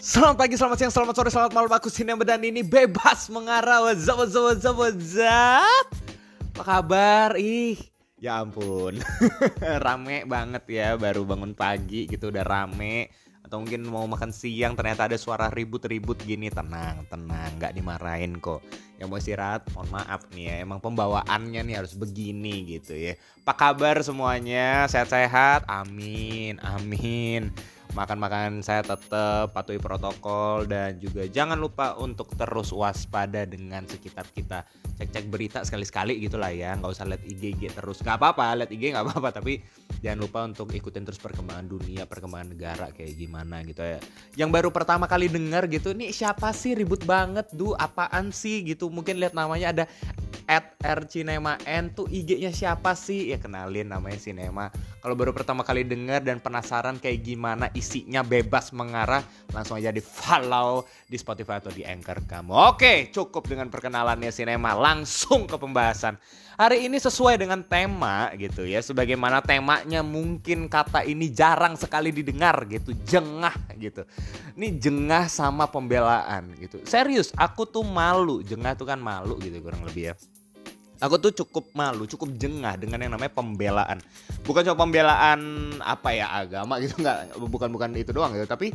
Selamat pagi, selamat siang, selamat sore, selamat malam. Aku Sini Bedan ini bebas mengarah. What's up, what's up, what's up, what's up? Apa kabar? Ih, ya ampun. Rame banget ya, baru bangun pagi gitu udah rame. Atau mungkin mau makan siang ternyata ada suara ribut-ribut gini. Tenang, tenang, gak dimarahin kok. Yang mau istirahat, mohon maaf nih ya Emang pembawaannya nih harus begini gitu ya. Apa kabar semuanya? Sehat-sehat? Amin, amin makan-makan saya tetap patuhi protokol dan juga jangan lupa untuk terus waspada dengan sekitar kita. Cek-cek berita sekali-sekali gitulah ya nggak usah lihat IG IG terus. Nggak apa-apa lihat IG nggak apa-apa tapi jangan lupa untuk ikutin terus perkembangan dunia perkembangan negara kayak gimana gitu ya. Yang baru pertama kali dengar gitu nih siapa sih? Ribut banget du apaan sih? gitu. Mungkin lihat namanya ada at R Cinema N tuh IG-nya siapa sih? Ya kenalin namanya Cinema. Kalau baru pertama kali denger dan penasaran kayak gimana isinya bebas mengarah, langsung aja di follow di Spotify atau di Anchor kamu. Oke, cukup dengan perkenalannya Cinema. Langsung ke pembahasan. Hari ini sesuai dengan tema gitu ya. Sebagaimana temanya mungkin kata ini jarang sekali didengar gitu. Jengah gitu. Ini jengah sama pembelaan gitu. Serius, aku tuh malu. Jengah tuh kan malu gitu kurang lebih ya aku tuh cukup malu, cukup jengah dengan yang namanya pembelaan. Bukan cuma pembelaan apa ya agama gitu nggak, bukan bukan itu doang gitu, tapi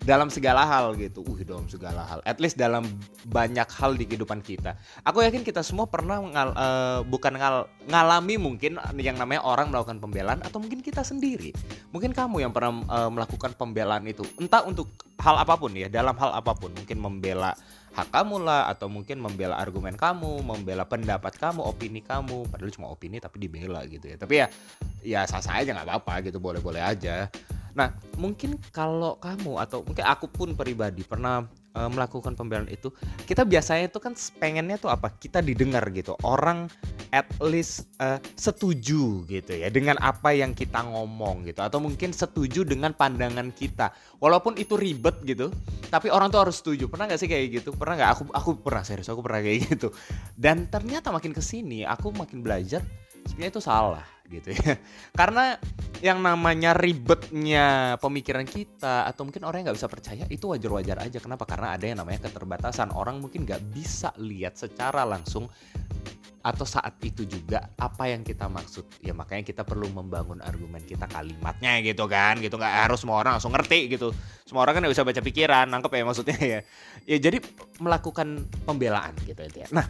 dalam segala hal gitu. Uh, dalam segala hal. At least dalam banyak hal di kehidupan kita. Aku yakin kita semua pernah ngal, uh, bukan ngal, ngalami mungkin yang namanya orang melakukan pembelaan atau mungkin kita sendiri. Mungkin kamu yang pernah uh, melakukan pembelaan itu. Entah untuk hal apa pun ya, dalam hal apa pun. Mungkin membela hak kamu lah atau mungkin membela argumen kamu, membela pendapat kamu, opini kamu. Padahal cuma opini tapi dibela gitu ya. Tapi ya ya sah-sah aja nggak apa-apa gitu, boleh-boleh aja. Nah, mungkin kalau kamu atau mungkin aku pun pribadi pernah uh, melakukan pembelaan itu, kita biasanya itu kan pengennya tuh apa? Kita didengar gitu. Orang at least uh, setuju gitu ya dengan apa yang kita ngomong gitu atau mungkin setuju dengan pandangan kita. Walaupun itu ribet gitu, tapi orang tuh harus setuju. Pernah gak sih kayak gitu? Pernah nggak? Aku aku pernah serius, aku pernah kayak gitu. Dan ternyata makin ke sini aku makin belajar sebenarnya itu salah gitu ya. Karena yang namanya ribetnya pemikiran kita atau mungkin orang yang nggak bisa percaya itu wajar-wajar aja. Kenapa? Karena ada yang namanya keterbatasan. Orang mungkin nggak bisa lihat secara langsung atau saat itu juga apa yang kita maksud. Ya makanya kita perlu membangun argumen kita kalimatnya gitu kan gitu. Nggak harus semua orang langsung ngerti gitu. Semua orang kan nggak bisa baca pikiran nangkep ya maksudnya ya. Ya jadi melakukan pembelaan gitu ya nah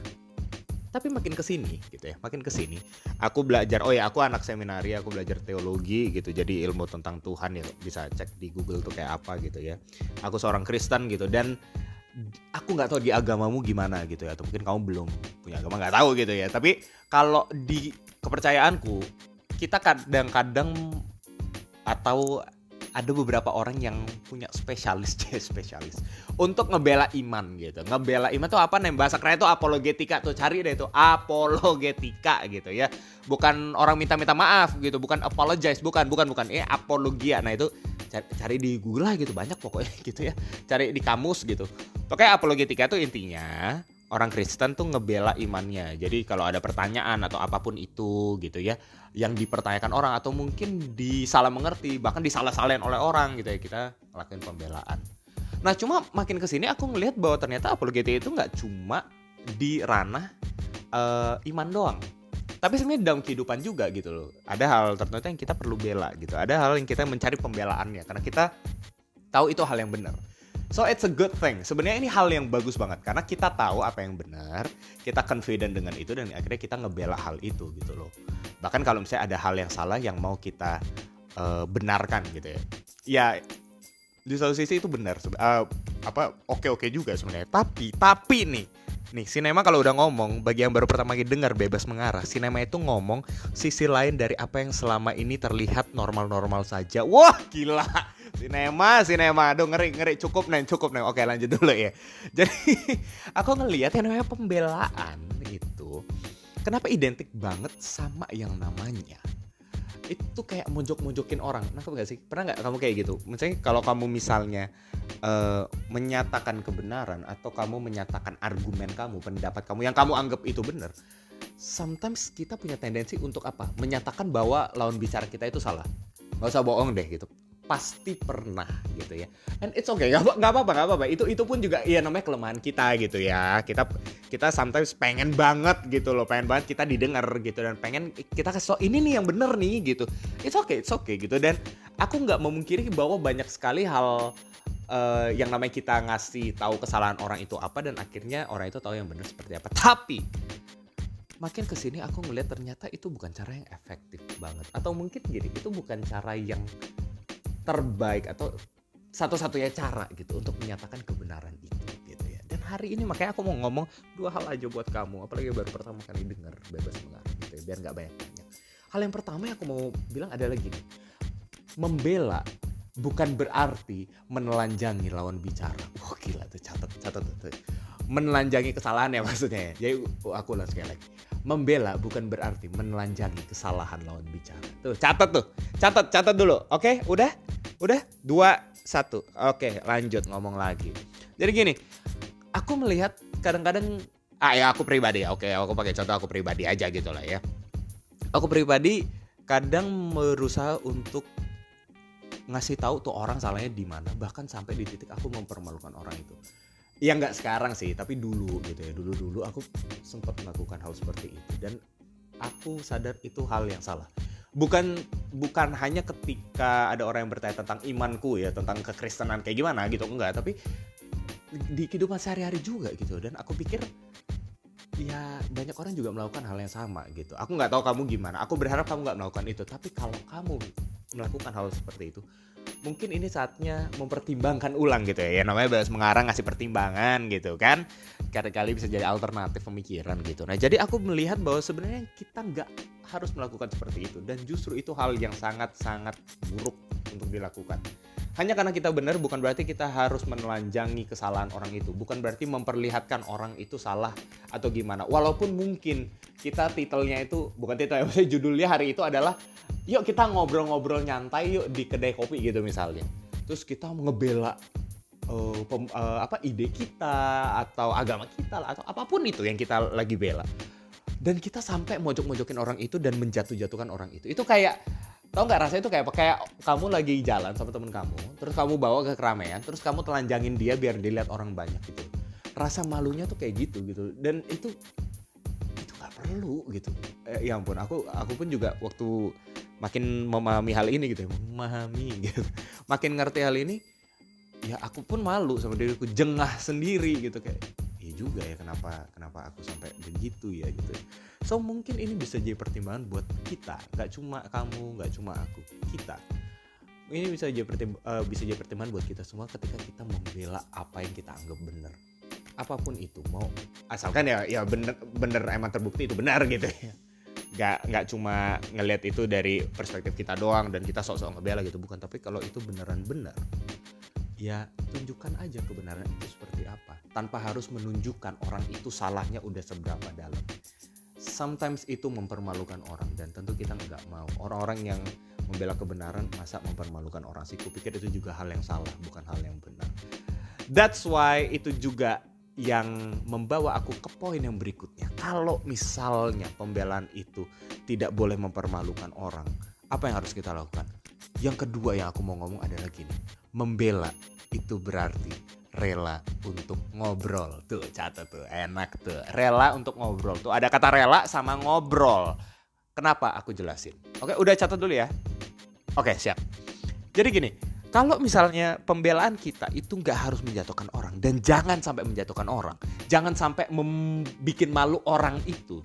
tapi makin ke sini gitu ya makin ke sini aku belajar oh ya aku anak seminari aku belajar teologi gitu. Jadi ilmu tentang Tuhan ya bisa cek di Google tuh kayak apa gitu ya. Aku seorang Kristen gitu. Dan aku nggak tahu di agamamu gimana gitu ya. Atau mungkin kamu belum punya agama nggak tahu gitu ya. Tapi kalau di kepercayaanku kita kadang-kadang atau ada beberapa orang yang punya spesialis spesialis. Untuk ngebela iman gitu. Ngebela iman tuh apa nih? Bahasa keren itu apologetika tuh. Cari deh itu apologetika gitu ya. Bukan orang minta-minta maaf gitu. Bukan apologize. Bukan bukan bukan. Ini apologia. Nah itu cari, di Google lah gitu. Banyak pokoknya gitu ya. Cari di kamus gitu. Pokoknya apologetika itu intinya orang Kristen tuh ngebela imannya. Jadi kalau ada pertanyaan atau apa pun itu gitu ya, yang dipertanyakan orang atau mungkin disalah mengerti, bahkan disalah-salahin oleh orang gitu ya, kita ngelakuin pembelaan. Nah cuma makin ke sini aku ngelihat bahwa ternyata apologetik itu nggak cuma di ranah uh, iman doang. Tapi sebenarnya dalam kehidupan juga gitu loh. Ada hal tertentu yang kita perlu bela gitu. Ada hal yang kita mencari pembelaannya karena kita tahu itu hal yang benar. So it's a good thing. Sebenarnya ini hal yang bagus banget karena kita tahu apa yang benar, kita confident dengan itu dan akhirnya kita ngebela hal itu gitu loh. Bahkan kalau misalnya ada hal yang salah yang mau kita uh, benarkan gitu ya. Ya di satu sisi itu benar uh, apa oke oke juga sebenarnya. Tapi tapi nih Nih, sinema kalau udah ngomong, bagi yang baru pertama kali dengar bebas mengarah, sinema itu ngomong sisi lain dari apa yang selama ini terlihat normal-normal saja. Wah, gila. Sinema, sinema. Aduh, ngeri, ngeri. Cukup, Neng, cukup, Neng. Oke, lanjut dulu ya. Jadi, aku ngelihat yang namanya pembelaan itu, kenapa identik banget sama yang namanya itu kayak mojok-mojokin orang. Nangkep gak sih? Pernah nggak kamu kayak gitu? Misalnya kalau kamu misalnya uh, menyatakan kebenaran atau kamu menyatakan argumen kamu, pendapat kamu yang kamu anggap itu benar, sometimes kita punya tendensi untuk apa? Menyatakan bahwa lawan bicara kita itu salah. Gak usah bohong deh gitu. Pasti pernah gitu ya. And it's okay nggak apa-apa nggak apa-apa. Itu itu pun juga ya namanya kelemahan kita gitu ya. Kita kita sometimes pengen banget gitu loh pengen banget kita didengar gitu dan pengen kita kasih ini nih yang bener nih gitu. It's okay it's okay gitu. Dan aku nggak memungkiri bahwa banyak sekali hal uh, yang namanya kita ngasih tahu kesalahan orang itu apa dan akhirnya orang itu tahu yang benar seperti apa. Tapi makin ke sini aku ngeliat ternyata itu bukan cara yang efektif banget. Atau mungkin gini itu bukan cara yang terbaik atau satu-satunya cara gitu untuk menyatakan kebenaran itu gitu ya. Dan hari ini makanya aku mau ngomong dua hal aja buat kamu, apalagi baru pertama kali dengar bebas mengarang gitu ya, biar nggak banyak banyak. Hal yang pertama yang aku mau bilang adalah gini, membela bukan berarti menelanjangi lawan bicara. Wah gila tuh catat catat tuh. Menelanjangi kesalahan ya maksudnya. Ya. Jadi aku ulang sekali lagi. Membela bukan berarti menelanjangi kesalahan lawan bicara. Tuh catat tuh, catat catat dulu. Oke, udah? Udah? Dua, satu. Oke, lanjut ngomong lagi. Jadi gini, aku melihat kadang-kadang, ah ya aku pribadi ya. Oke, aku pakai contoh aku pribadi aja gitu lah ya. Aku pribadi kadang berusaha untuk ngasih tahu tuh orang salahnya di mana bahkan sampai di titik aku mempermalukan orang itu ya nggak sekarang sih tapi dulu gitu ya dulu dulu aku sempat melakukan hal seperti itu dan aku sadar itu hal yang salah bukan bukan hanya ketika ada orang yang bertanya tentang imanku ya tentang kekristenan kayak gimana gitu enggak. Tapi di kehidupan sehari-hari juga gitu. Dan aku pikir ya banyak orang juga melakukan hal yang sama gitu. Aku nggak tahu kamu gimana. Aku berharap kamu nggak melakukan itu. Tapi kalau kamu melakukan hal seperti itu mungkin ini saatnya mempertimbangkan ulang gitu ya, ya namanya bahas mengarang ngasih pertimbangan gitu kan. Kali-kali bisa jadi alternatif pemikiran gitu. Nah jadi aku melihat bahwa sebenarnya kita nggak harus melakukan seperti itu. Dan justru itu hal yang sangat-sangat buruk untuk dilakukan. Hanya karena kita benar bukan berarti kita harus menelanjangi kesalahan orang itu. Bukan berarti memperlihatkan orang itu salah atau gimana. Walaupun mungkin kita titelnya itu bukan titel maksudnya judulnya hari itu adalah yuk kita ngobrol-ngobrol nyantai yuk di kedai kopi gitu misalnya. Terus kita ngebela uh, pem, uh, apa ide kita atau agama kita atau apa pun itu yang kita lagi bela. Dan kita sampai mojok-mojokin orang itu dan menjatuh-jatuhkan orang itu. Itu kayak tau nggak rasanya itu kayak kayak kamu lagi jalan sama temen kamu terus kamu bawa ke keramaian terus kamu telanjangin dia biar dilihat orang banyak gitu. Rasa malunya tuh kayak gitu gitu. Dan itu nggak perlu gitu. Eh, ya ampun aku aku pun juga waktu makin memahami hal ini gitu ya memahami gitu. Makin ngerti hal ini ya aku pun malu sama diriku jengah sendiri gitu kayak iya juga ya kenapa kenapa aku sampai begitu ya gitu. So mungkin ini bisa jadi pertimbangan buat kita nggak cuma kamu nggak cuma aku kita. Ini bisa jadi pertim uh, bisa jadi pertimbangan buat kita semua ketika kita membela apa yang kita anggap benar apa pun itu mau asalkan ya ya bener bener emang terbukti itu benar gitu ya. Nggak nggak cuma ngelihat itu dari perspektif kita doang dan kita sok-sok ngebela gitu bukan. Tapi kalau itu beneran benar ya tunjukkan aja kebenaran itu seperti apa. Tanpa harus menunjukkan orang itu salahnya udah seberapa dalam. Sometimes itu mempermalukan orang dan tentu kita nggak mau. Orang-orang yang membela kebenaran masa mempermalukan orang sih? Kupikir itu juga hal yang salah bukan hal yang benar. That's why itu juga yang membawa aku ke poin yang berikutnya. Kalau misalnya pembelaan itu tidak boleh mempermalukan orang apa yang harus kita lakukan? Yang kedua yang aku mau ngomong adalah gini membela itu berarti rela untuk ngobrol. Tuh catat tuh enak tuh. Rela untuk ngobrol tuh. Ada kata rela sama ngobrol. Kenapa? Aku jelasin. Oke udah catat dulu ya. Oke siap. Jadi gini kalau misalnya pembelaan kita itu nggak harus menjatuhkan orang dan jangan sampai menjatuhkan orang jangan sampai membuat malu orang itu.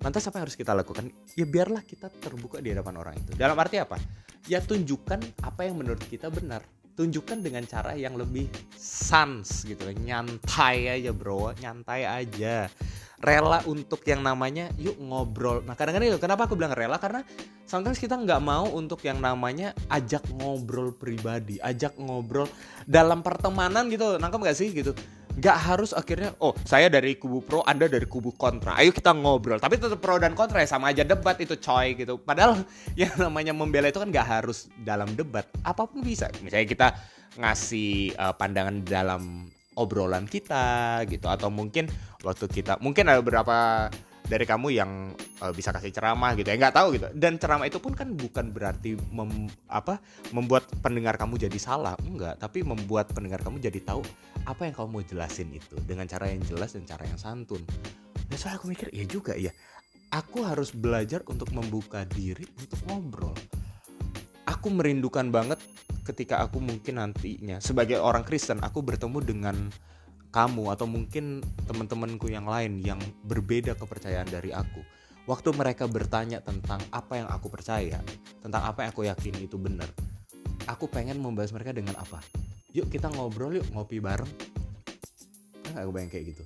Lantas apa yang harus kita lakukan? Ya biarlah kita terbuka di hadapan orang itu. Dalam arti apa? Ya tunjukkan apa yang menurut kita benar. Tunjukkan dengan cara yang lebih sans gitu nyantai aja bro. Nyantai aja rela untuk yang namanya yuk ngobrol. Nah kadang-kadang itu kenapa aku bilang rela? Karena sometimes kita nggak mau untuk yang namanya ajak ngobrol pribadi ajak ngobrol dalam pertemanan gitu. Nangkep gak sih gitu? Nggak harus akhirnya oh saya dari kubu pro anda dari kubu kontra. Ayo kita ngobrol. Tapi tetap pro dan kontra ya sama aja debat itu coy gitu. Padahal yang namanya membela itu kan nggak harus dalam debat. Apa pun bisa. Misalnya kita ngasih uh, pandangan dalam obrolan kita gitu. Atau mungkin waktu kita mungkin ada beberapa dari kamu yang uh, bisa kasih ceramah gitu ya nggak tahu gitu. Dan ceramah itu pun kan bukan berarti mem, apa membuat pendengar kamu jadi salah. Enggak tapi membuat pendengar kamu jadi tahu apa yang kamu mau jelasin itu dengan cara yang jelas dan cara yang santun. Dan soalnya aku mikir ya juga ya aku harus belajar untuk membuka diri untuk ngobrol aku merindukan banget ketika aku mungkin nantinya sebagai orang Kristen aku bertemu dengan kamu atau mungkin teman-temanku yang lain yang berbeda kepercayaan dari aku. Waktu mereka bertanya tentang apa yang aku percaya tentang apa yang aku yakini itu benar aku pengen membahas mereka dengan apa? Yuk kita ngobrol yuk ngopi bareng. Kan aku bayang kayak gitu.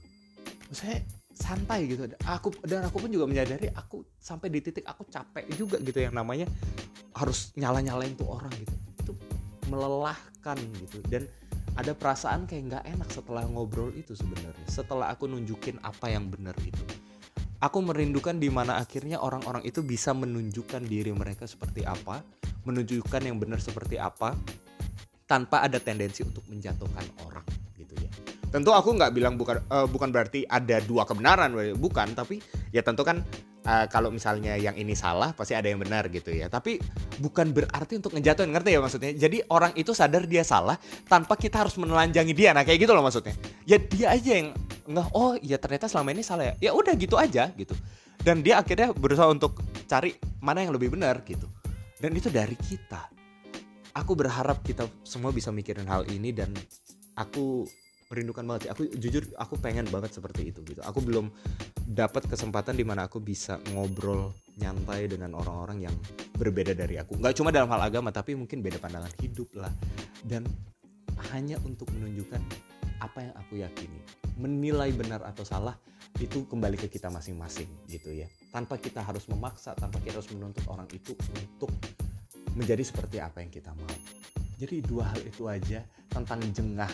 Saya santai gitu. Aku dan aku pun juga menyadari aku sampai di titik aku capek juga gitu yang namanya harus nyala nyalain tuh orang gitu. Itu melelahkan gitu. Dan ada perasaan kayak nggak enak setelah ngobrol itu sebenarnya. Setelah aku nunjukin apa yang benar itu. Aku merindukan di mana akhirnya orang-orang itu bisa menunjukkan diri mereka seperti apa menunjukkan yang benar seperti apa tanpa ada tendensi untuk menjatuhkan orang gitu ya. Tentu aku nggak bilang bukan uh, bukan berarti ada dua kebenaran bukan tapi ya tentu kan uh, kalau misalnya yang ini salah pasti ada yang benar gitu ya. Tapi bukan berarti untuk ngejatuhin ngerti ya maksudnya? Jadi orang itu sadar dia salah tanpa kita harus menelanjangi dia. Nah kayak gitu loh maksudnya. Ya dia aja yang nggak oh ya ternyata selama ini salah ya. Ya udah gitu aja gitu. Dan dia akhirnya berusaha untuk cari mana yang lebih benar gitu. Dan itu dari kita. Aku berharap kita semua bisa mikirin hal ini dan aku merindukan banget sih. Aku jujur aku pengen banget seperti itu gitu. Aku belum dapat kesempatan di mana aku bisa ngobrol nyantai dengan orang-orang yang berbeda dari aku. Nggak cuma dalam hal agama tapi mungkin beda pandangan hidup lah. Dan hanya untuk menunjukkan apa yang aku yakini. Menilai benar atau salah itu kembali ke kita masing-masing gitu ya. Tanpa kita harus memaksa, tanpa kita harus menuntut orang itu untuk menjadi seperti apa yang kita mau. Jadi dua hal itu aja tentang jengah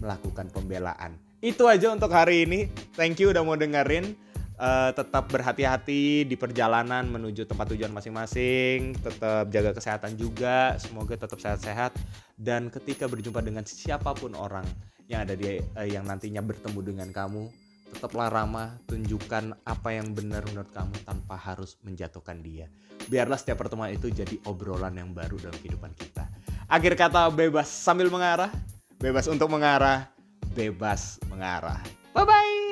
melakukan pembelaan. Itu aja untuk hari ini. Thank you udah mau dengerin. Uh, tetap berhati-hati di perjalanan menuju tempat tujuan masing-masing. Tetap jaga kesehatan juga. Semoga tetap sehat-sehat. Dan ketika berjumpa dengan siapa pun orang yang ada di uh, yang nantinya bertemu dengan kamu, tetaplah ramah, tunjukkan apa yang benar menurut kamu tanpa harus menjatuhkan dia. Biarlah setiap pertemuan itu jadi obrolan yang baru dalam kehidupan kita. Akhir kata bebas sambil mengarah bebas untuk mengarah, bebas mengarah. Bye bye.